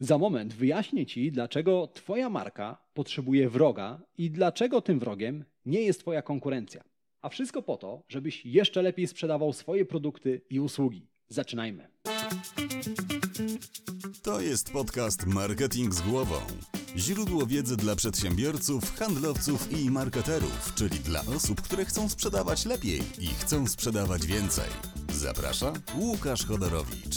Za moment wyjaśnię Ci, dlaczego Twoja marka potrzebuje wroga i dlaczego tym wrogiem nie jest Twoja konkurencja. A wszystko po to, żebyś jeszcze lepiej sprzedawał swoje produkty i usługi. Zaczynajmy. To jest podcast Marketing z głową. Źródło wiedzy dla przedsiębiorców, handlowców i marketerów, czyli dla osób, które chcą sprzedawać lepiej i chcą sprzedawać więcej. Zaprasza Łukasz Chodorowicz.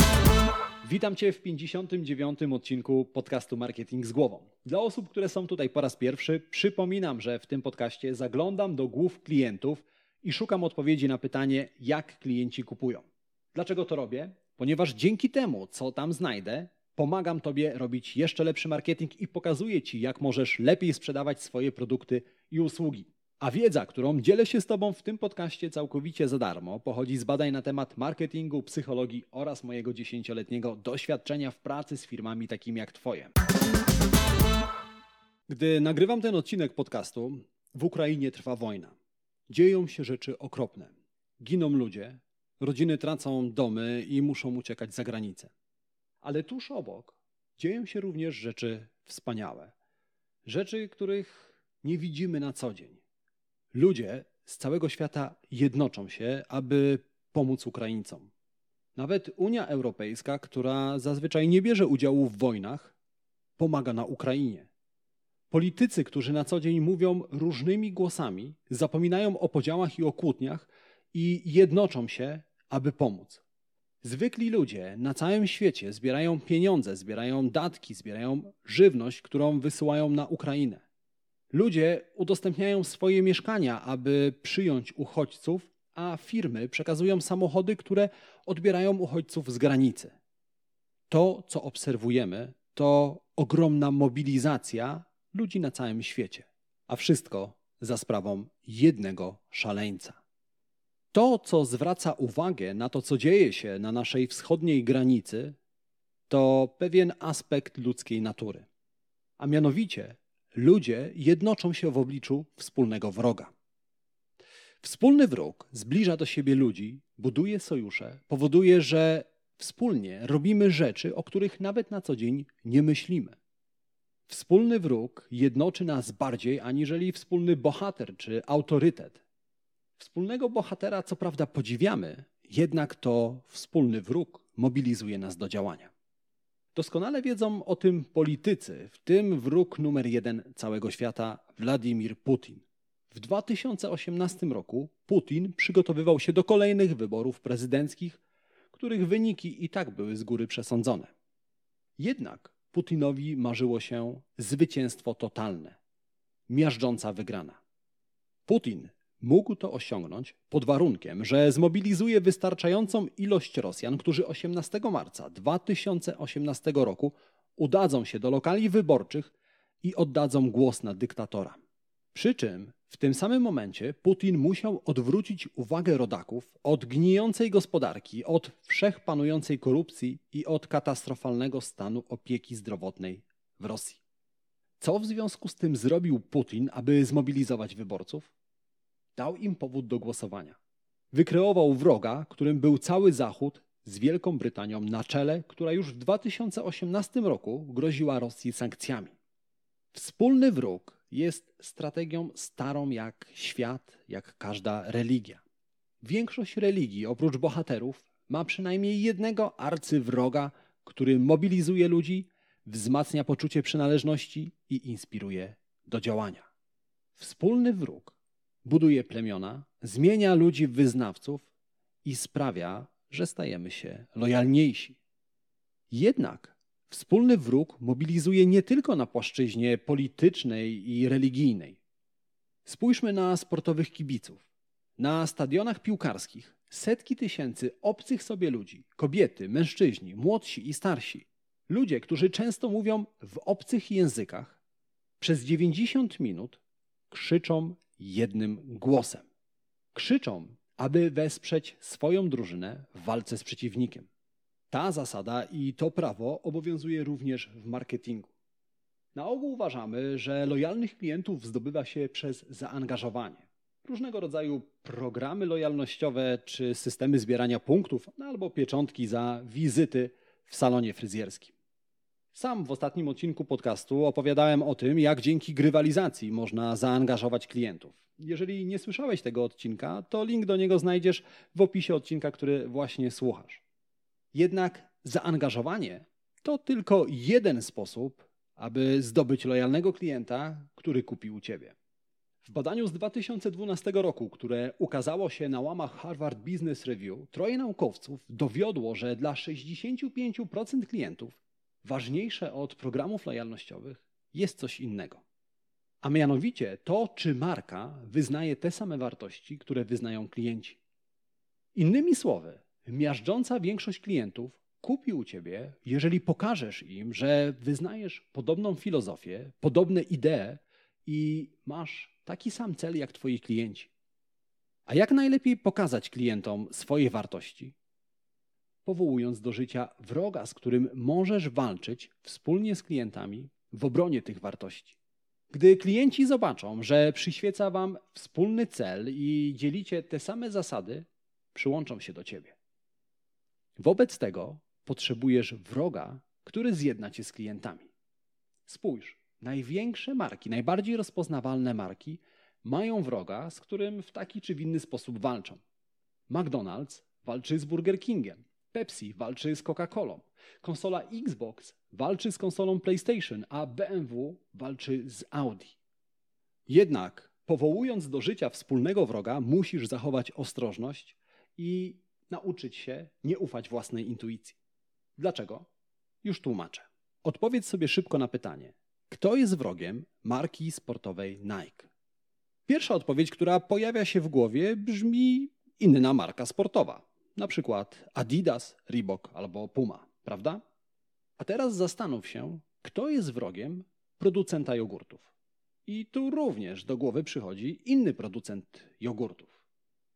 Witam Cię w 59. odcinku podcastu Marketing z głową. Dla osób, które są tutaj po raz pierwszy, przypominam, że w tym podcaście zaglądam do głów klientów i szukam odpowiedzi na pytanie, jak klienci kupują. Dlaczego to robię? Ponieważ dzięki temu, co tam znajdę, pomagam Tobie robić jeszcze lepszy marketing i pokazuję Ci, jak możesz lepiej sprzedawać swoje produkty i usługi. A wiedza, którą dzielę się z Tobą w tym podcaście całkowicie za darmo, pochodzi z badań na temat marketingu, psychologii oraz mojego dziesięcioletniego doświadczenia w pracy z firmami takimi jak Twoje. Gdy nagrywam ten odcinek podcastu, w Ukrainie trwa wojna. Dzieją się rzeczy okropne. Giną ludzie, rodziny tracą domy i muszą uciekać za granicę. Ale tuż obok dzieją się również rzeczy wspaniałe. Rzeczy, których nie widzimy na co dzień. Ludzie z całego świata jednoczą się, aby pomóc Ukraińcom. Nawet Unia Europejska, która zazwyczaj nie bierze udziału w wojnach, pomaga na Ukrainie. Politycy, którzy na co dzień mówią różnymi głosami, zapominają o podziałach i o kłótniach i jednoczą się, aby pomóc. Zwykli ludzie na całym świecie zbierają pieniądze, zbierają datki, zbierają żywność, którą wysyłają na Ukrainę. Ludzie udostępniają swoje mieszkania, aby przyjąć uchodźców, a firmy przekazują samochody, które odbierają uchodźców z granicy. To, co obserwujemy, to ogromna mobilizacja ludzi na całym świecie, a wszystko za sprawą jednego szaleńca. To, co zwraca uwagę na to, co dzieje się na naszej wschodniej granicy, to pewien aspekt ludzkiej natury, a mianowicie ludzie jednoczą się w obliczu wspólnego wroga. Wspólny wróg zbliża do siebie ludzi, buduje sojusze, powoduje, że wspólnie robimy rzeczy, o których nawet na co dzień nie myślimy. Wspólny wróg jednoczy nas bardziej aniżeli wspólny bohater czy autorytet. Wspólnego bohatera co prawda podziwiamy, jednak to wspólny wróg mobilizuje nas do działania. Doskonale wiedzą o tym politycy, w tym wróg numer jeden całego świata, Władimir Putin. W 2018 roku Putin przygotowywał się do kolejnych wyborów prezydenckich, których wyniki i tak były z góry przesądzone. Jednak Putinowi marzyło się zwycięstwo totalne, miażdżąca wygrana. Putin Mógł to osiągnąć pod warunkiem, że zmobilizuje wystarczającą ilość Rosjan, którzy 18 marca 2018 roku udadzą się do lokali wyborczych i oddadzą głos na dyktatora. Przy czym w tym samym momencie Putin musiał odwrócić uwagę rodaków od gnijącej gospodarki, od wszechpanującej korupcji i od katastrofalnego stanu opieki zdrowotnej w Rosji. Co w związku z tym zrobił Putin, aby zmobilizować wyborców? Dał im powód do głosowania. Wykreował wroga, którym był cały Zachód z Wielką Brytanią na czele, która już w 2018 roku groziła Rosji sankcjami. Wspólny wróg jest strategią starą jak świat, jak każda religia. Większość religii, oprócz bohaterów, ma przynajmniej jednego arcywroga, który mobilizuje ludzi, wzmacnia poczucie przynależności i inspiruje do działania. Wspólny wróg buduje plemiona, zmienia ludzi w wyznawców i sprawia, że stajemy się lojalniejsi. Jednak wspólny wróg mobilizuje nie tylko na płaszczyźnie politycznej i religijnej. Spójrzmy na sportowych kibiców. Na stadionach piłkarskich setki tysięcy obcych sobie ludzi, kobiety, mężczyźni, młodsi i starsi. Ludzie, którzy często mówią w obcych językach, przez 90 minut krzyczą jednym głosem. Krzyczą, aby wesprzeć swoją drużynę w walce z przeciwnikiem. Ta zasada i to prawo obowiązuje również w marketingu. Na ogół uważamy, że lojalnych klientów zdobywa się przez zaangażowanie. Różnego rodzaju programy lojalnościowe czy systemy zbierania punktów, albo pieczątki za wizyty w salonie fryzjerskim. Sam w ostatnim odcinku podcastu opowiadałem o tym, jak dzięki grywalizacji można zaangażować klientów. Jeżeli nie słyszałeś tego odcinka, to link do niego znajdziesz w opisie odcinka, który właśnie słuchasz. Jednak zaangażowanie to tylko jeden sposób, aby zdobyć lojalnego klienta, który kupił u ciebie. W badaniu z 2012 roku, które ukazało się na łamach Harvard Business Review, troje naukowców dowiodło, że dla 65% klientów ważniejsze od programów lojalnościowych jest coś innego. A mianowicie to, czy marka wyznaje te same wartości, które wyznają klienci. Innymi słowy, miażdżąca większość klientów kupi u ciebie, jeżeli pokażesz im, że wyznajesz podobną filozofię, podobne idee i masz taki sam cel jak twoi klienci. A jak najlepiej pokazać klientom swoje wartości? Powołując do życia wroga, z którym możesz walczyć wspólnie z klientami w obronie tych wartości. Gdy klienci zobaczą, że przyświeca wam wspólny cel i dzielicie te same zasady, przyłączą się do ciebie. Wobec tego potrzebujesz wroga, który zjedna cię z klientami. Spójrz, największe marki, najbardziej rozpoznawalne marki mają wroga, z którym w taki czy w inny sposób walczą. McDonald's walczy z Burger Kingiem, Pepsi walczy z Coca-Colą, konsola Xbox walczy z konsolą PlayStation, a BMW walczy z Audi. Jednak, powołując do życia wspólnego wroga, musisz zachować ostrożność i nauczyć się nie ufać własnej intuicji. Dlaczego? Już tłumaczę. Odpowiedz sobie szybko na pytanie: kto jest wrogiem marki sportowej Nike? Pierwsza odpowiedź, która pojawia się w głowie, brzmi inna marka sportowa, na przykład Adidas, Reebok albo Puma, prawda? A teraz zastanów się, kto jest wrogiem producenta jogurtów. I tu również do głowy przychodzi inny producent jogurtów.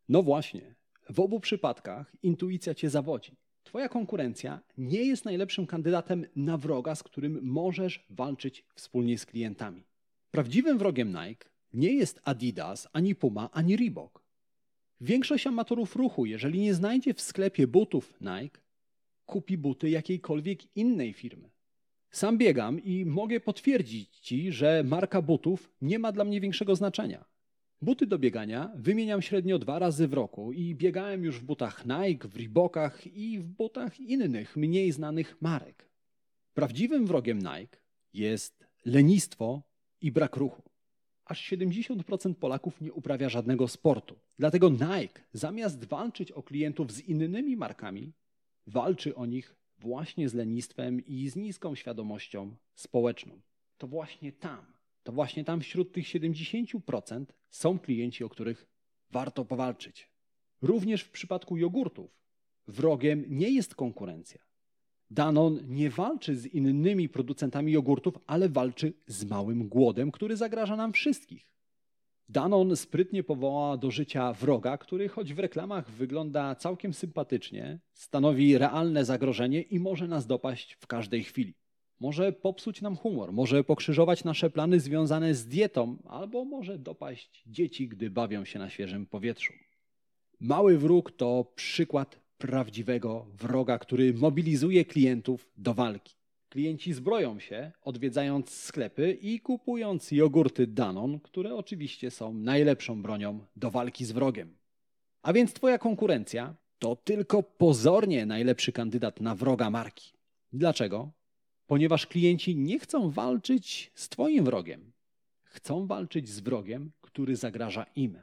No właśnie, w obu przypadkach intuicja cię zawodzi. Twoja konkurencja nie jest najlepszym kandydatem na wroga, z którym możesz walczyć wspólnie z klientami. Prawdziwym wrogiem Nike nie jest Adidas, ani Puma, ani Reebok. Większość amatorów ruchu, jeżeli nie znajdzie w sklepie butów Nike, kupi buty jakiejkolwiek innej firmy. Sam biegam i mogę potwierdzić Ci, że marka butów nie ma dla mnie większego znaczenia. Buty do biegania wymieniam średnio dwa razy w roku i biegałem już w butach Nike, w Reebokach i w butach innych, mniej znanych marek. Prawdziwym wrogiem Nike jest lenistwo i brak ruchu. Aż 70% Polaków nie uprawia żadnego sportu. Dlatego Nike, zamiast walczyć o klientów z innymi markami, walczy o nich właśnie z lenistwem i z niską świadomością społeczną. To właśnie tam to właśnie tam wśród tych 70% są klienci, o których warto powalczyć. Również w przypadku jogurtów wrogiem nie jest konkurencja. Danon nie walczy z innymi producentami jogurtów, ale walczy z małym głodem, który zagraża nam wszystkich. Danon sprytnie powoła do życia wroga, który choć w reklamach wygląda całkiem sympatycznie, stanowi realne zagrożenie i może nas dopaść w każdej chwili. Może popsuć nam humor, może pokrzyżować nasze plany związane z dietą, albo może dopaść dzieci, gdy bawią się na świeżym powietrzu. Mały wróg to przykład prawdziwego wroga, który mobilizuje klientów do walki. Klienci zbroją się, odwiedzając sklepy i kupując jogurty Danon, które oczywiście są najlepszą bronią do walki z wrogiem. A więc Twoja konkurencja to tylko pozornie najlepszy kandydat na wroga marki. Dlaczego? ponieważ klienci nie chcą walczyć z Twoim wrogiem. Chcą walczyć z wrogiem, który zagraża im.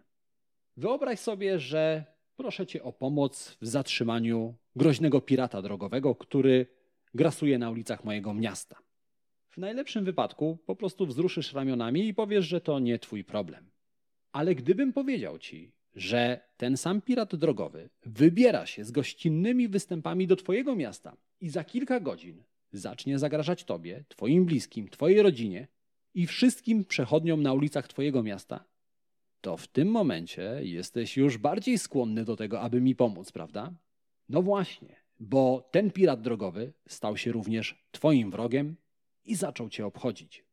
Wyobraź sobie, że proszę Cię o pomoc w zatrzymaniu groźnego pirata drogowego, który grasuje na ulicach mojego miasta. W najlepszym wypadku po prostu wzruszysz ramionami i powiesz, że to nie Twój problem. Ale gdybym powiedział Ci, że ten sam pirat drogowy wybiera się z gościnnymi występami do Twojego miasta i za kilka godzin zacznie zagrażać tobie, twoim bliskim, twojej rodzinie i wszystkim przechodniom na ulicach twojego miasta, to w tym momencie jesteś już bardziej skłonny do tego, aby mi pomóc, prawda? No właśnie, bo ten pirat drogowy stał się również twoim wrogiem i zaczął cię obchodzić.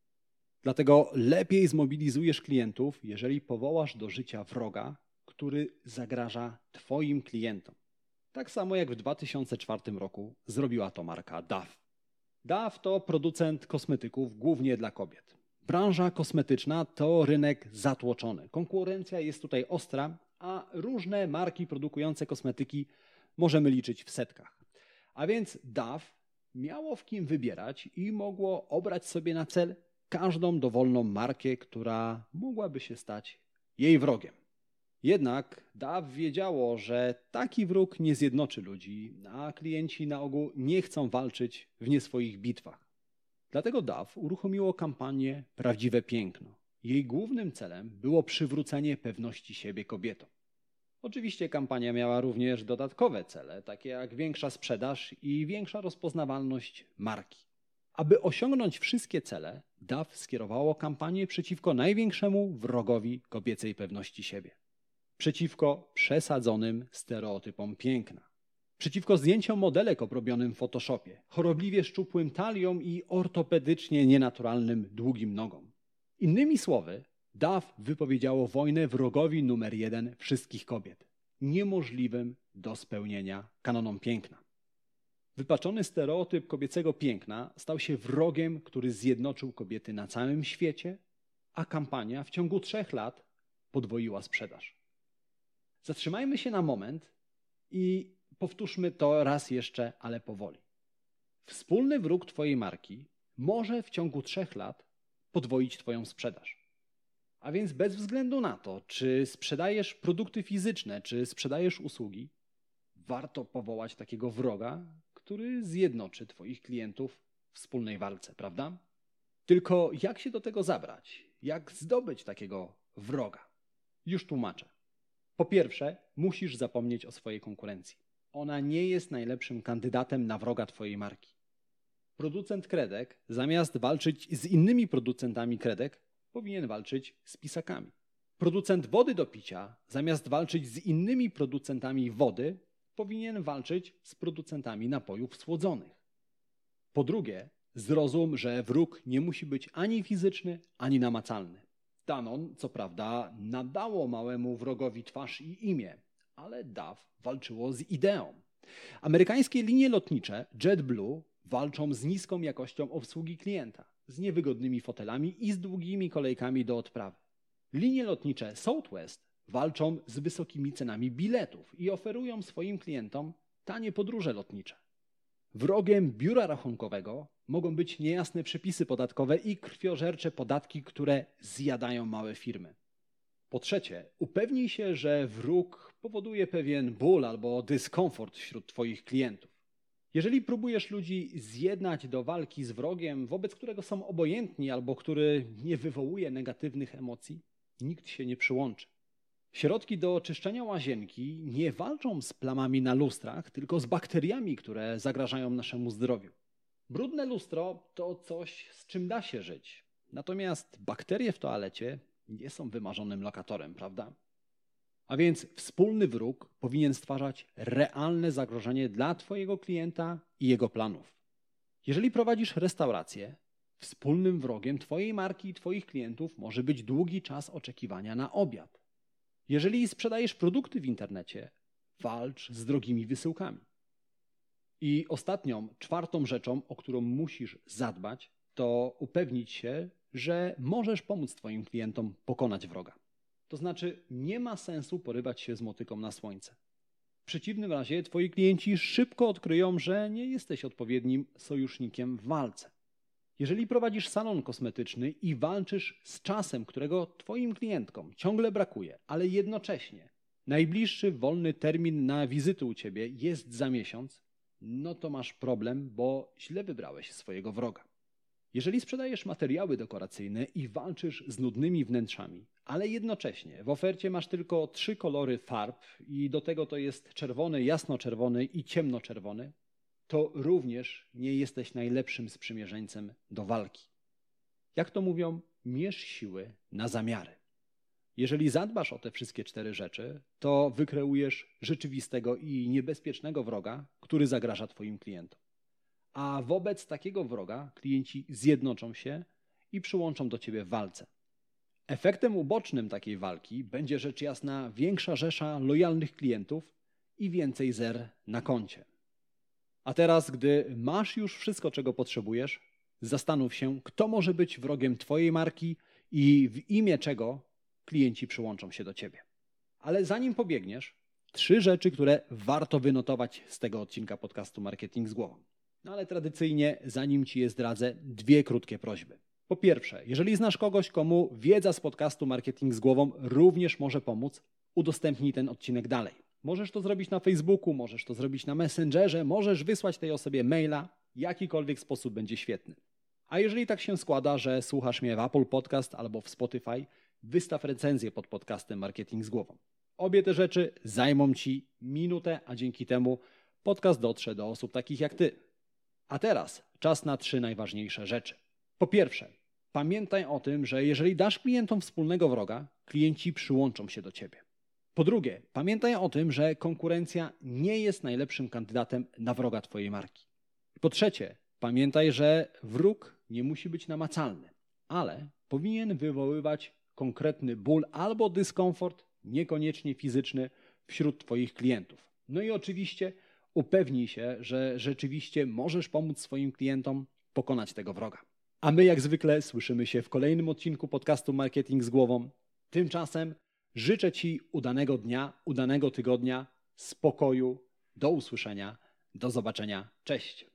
Dlatego lepiej zmobilizujesz klientów, jeżeli powołasz do życia wroga, który zagraża Twoim klientom. Tak samo jak w 2004 roku zrobiła to marka DAF. DAF to producent kosmetyków głównie dla kobiet. Branża kosmetyczna to rynek zatłoczony. Konkurencja jest tutaj ostra, a różne marki produkujące kosmetyki możemy liczyć w setkach. A więc DAF miało w kim wybierać i mogło obrać sobie na cel każdą dowolną markę, która mogłaby się stać jej wrogiem. Jednak DAW wiedziało, że taki wróg nie zjednoczy ludzi, a klienci na ogół nie chcą walczyć w nie swoich bitwach. Dlatego DAW uruchomiło kampanię Prawdziwe Piękno. Jej głównym celem było przywrócenie pewności siebie kobietom. Oczywiście kampania miała również dodatkowe cele, takie jak większa sprzedaż i większa rozpoznawalność marki. Aby osiągnąć wszystkie cele, DAW skierowało kampanię przeciwko największemu wrogowi kobiecej pewności siebie. Przeciwko przesadzonym stereotypom piękna. Przeciwko zdjęciom modelek obrobionym w Photoshopie, chorobliwie szczupłym taliom i ortopedycznie nienaturalnym długim nogom. Innymi słowy, DAW wypowiedziało wojnę wrogowi numer jeden wszystkich kobiet, niemożliwym do spełnienia kanonom piękna. Wypaczony stereotyp kobiecego piękna stał się wrogiem, który zjednoczył kobiety na całym świecie, a kampania w ciągu trzech lat podwoiła sprzedaż. Zatrzymajmy się na moment i powtórzmy to raz jeszcze, ale powoli. Wspólny wróg Twojej marki może w ciągu trzech lat podwoić Twoją sprzedaż. A więc bez względu na to, czy sprzedajesz produkty fizyczne, czy sprzedajesz usługi, warto powołać takiego wroga, który zjednoczy Twoich klientów w wspólnej walce, prawda? Tylko jak się do tego zabrać? Jak zdobyć takiego wroga? Już tłumaczę. Po pierwsze, musisz zapomnieć o swojej konkurencji. Ona nie jest najlepszym kandydatem na wroga Twojej marki. Producent kredek, zamiast walczyć z innymi producentami kredek, powinien walczyć z pisakami. Producent wody do picia, zamiast walczyć z innymi producentami wody, powinien walczyć z producentami napojów słodzonych. Po drugie, zrozum, że wróg nie musi być ani fizyczny, ani namacalny. Danon, co prawda, nadało małemu wrogowi twarz i imię, ale DAF walczyło z ideą. Amerykańskie linie lotnicze JetBlue walczą z niską jakością obsługi klienta, z niewygodnymi fotelami i z długimi kolejkami do odprawy. Linie lotnicze Southwest walczą z wysokimi cenami biletów i oferują swoim klientom tanie podróże lotnicze. Wrogiem biura rachunkowego mogą być niejasne przepisy podatkowe i krwiożercze podatki, które zjadają małe firmy. Po trzecie, upewnij się, że wróg powoduje pewien ból albo dyskomfort wśród Twoich klientów. Jeżeli próbujesz ludzi zjednać do walki z wrogiem, wobec którego są obojętni albo który nie wywołuje negatywnych emocji, nikt się nie przyłączy. Środki do oczyszczenia łazienki nie walczą z plamami na lustrach, tylko z bakteriami, które zagrażają naszemu zdrowiu. Brudne lustro to coś, z czym da się żyć. Natomiast bakterie w toalecie nie są wymarzonym lokatorem, prawda? A więc wspólny wróg powinien stwarzać realne zagrożenie dla Twojego klienta i jego planów. Jeżeli prowadzisz restaurację, wspólnym wrogiem Twojej marki i Twoich klientów może być długi czas oczekiwania na obiad. Jeżeli sprzedajesz produkty w internecie, walcz z drogimi wysyłkami. I ostatnią, czwartą rzeczą, o którą musisz zadbać, to upewnić się, że możesz pomóc Twoim klientom pokonać wroga. To znaczy, nie ma sensu porywać się z motyką na słońce. W przeciwnym razie Twoi klienci szybko odkryją, że nie jesteś odpowiednim sojusznikiem w walce. Jeżeli prowadzisz salon kosmetyczny i walczysz z czasem, którego Twoim klientkom ciągle brakuje, ale jednocześnie najbliższy wolny termin na wizyty u Ciebie jest za miesiąc, no to masz problem, bo źle wybrałeś swojego wroga. Jeżeli sprzedajesz materiały dekoracyjne i walczysz z nudnymi wnętrzami, ale jednocześnie w ofercie masz tylko trzy kolory farb i do tego to jest czerwony, jasno-czerwony i ciemnoczerwony, to również nie jesteś najlepszym sprzymierzeńcem do walki. Jak to mówią, mierz siły na zamiary. Jeżeli zadbasz o te wszystkie cztery rzeczy, to wykreujesz rzeczywistego i niebezpiecznego wroga, który zagraża Twoim klientom. A wobec takiego wroga klienci zjednoczą się i przyłączą do Ciebie w walce. Efektem ubocznym takiej walki będzie rzecz jasna większa rzesza lojalnych klientów i więcej zer na koncie. A teraz, gdy masz już wszystko, czego potrzebujesz, zastanów się, kto może być wrogiem Twojej marki i w imię czego klienci przyłączą się do Ciebie. Ale zanim pobiegniesz, trzy rzeczy, które warto wynotować z tego odcinka podcastu Marketing z głową. No ale tradycyjnie, zanim Ci je zdradzę, dwie krótkie prośby. Po pierwsze, jeżeli znasz kogoś, komu wiedza z podcastu Marketing z głową również może pomóc, udostępnij ten odcinek dalej. Możesz to zrobić na Facebooku, możesz to zrobić na Messengerze, możesz wysłać tej osobie maila, jakikolwiek sposób będzie świetny. A jeżeli tak się składa, że słuchasz mnie w Apple Podcast albo w Spotify, wystaw recenzję pod podcastem Marketing z głową. Obie te rzeczy zajmą Ci minutę, a dzięki temu podcast dotrze do osób takich jak Ty. A teraz czas na trzy najważniejsze rzeczy. Po pierwsze, pamiętaj o tym, że jeżeli dasz klientom wspólnego wroga, klienci przyłączą się do Ciebie. Po drugie, pamiętaj o tym, że konkurencja nie jest najlepszym kandydatem na wroga Twojej marki. Po trzecie, pamiętaj, że wróg nie musi być namacalny, ale powinien wywoływać konkretny ból albo dyskomfort, niekoniecznie fizyczny, wśród Twoich klientów. No i oczywiście upewnij się, że rzeczywiście możesz pomóc swoim klientom pokonać tego wroga. A my, jak zwykle, słyszymy się w kolejnym odcinku podcastu Marketing z Głową. Tymczasem życzę Ci udanego dnia, udanego tygodnia, spokoju. Do usłyszenia, do zobaczenia. Cześć.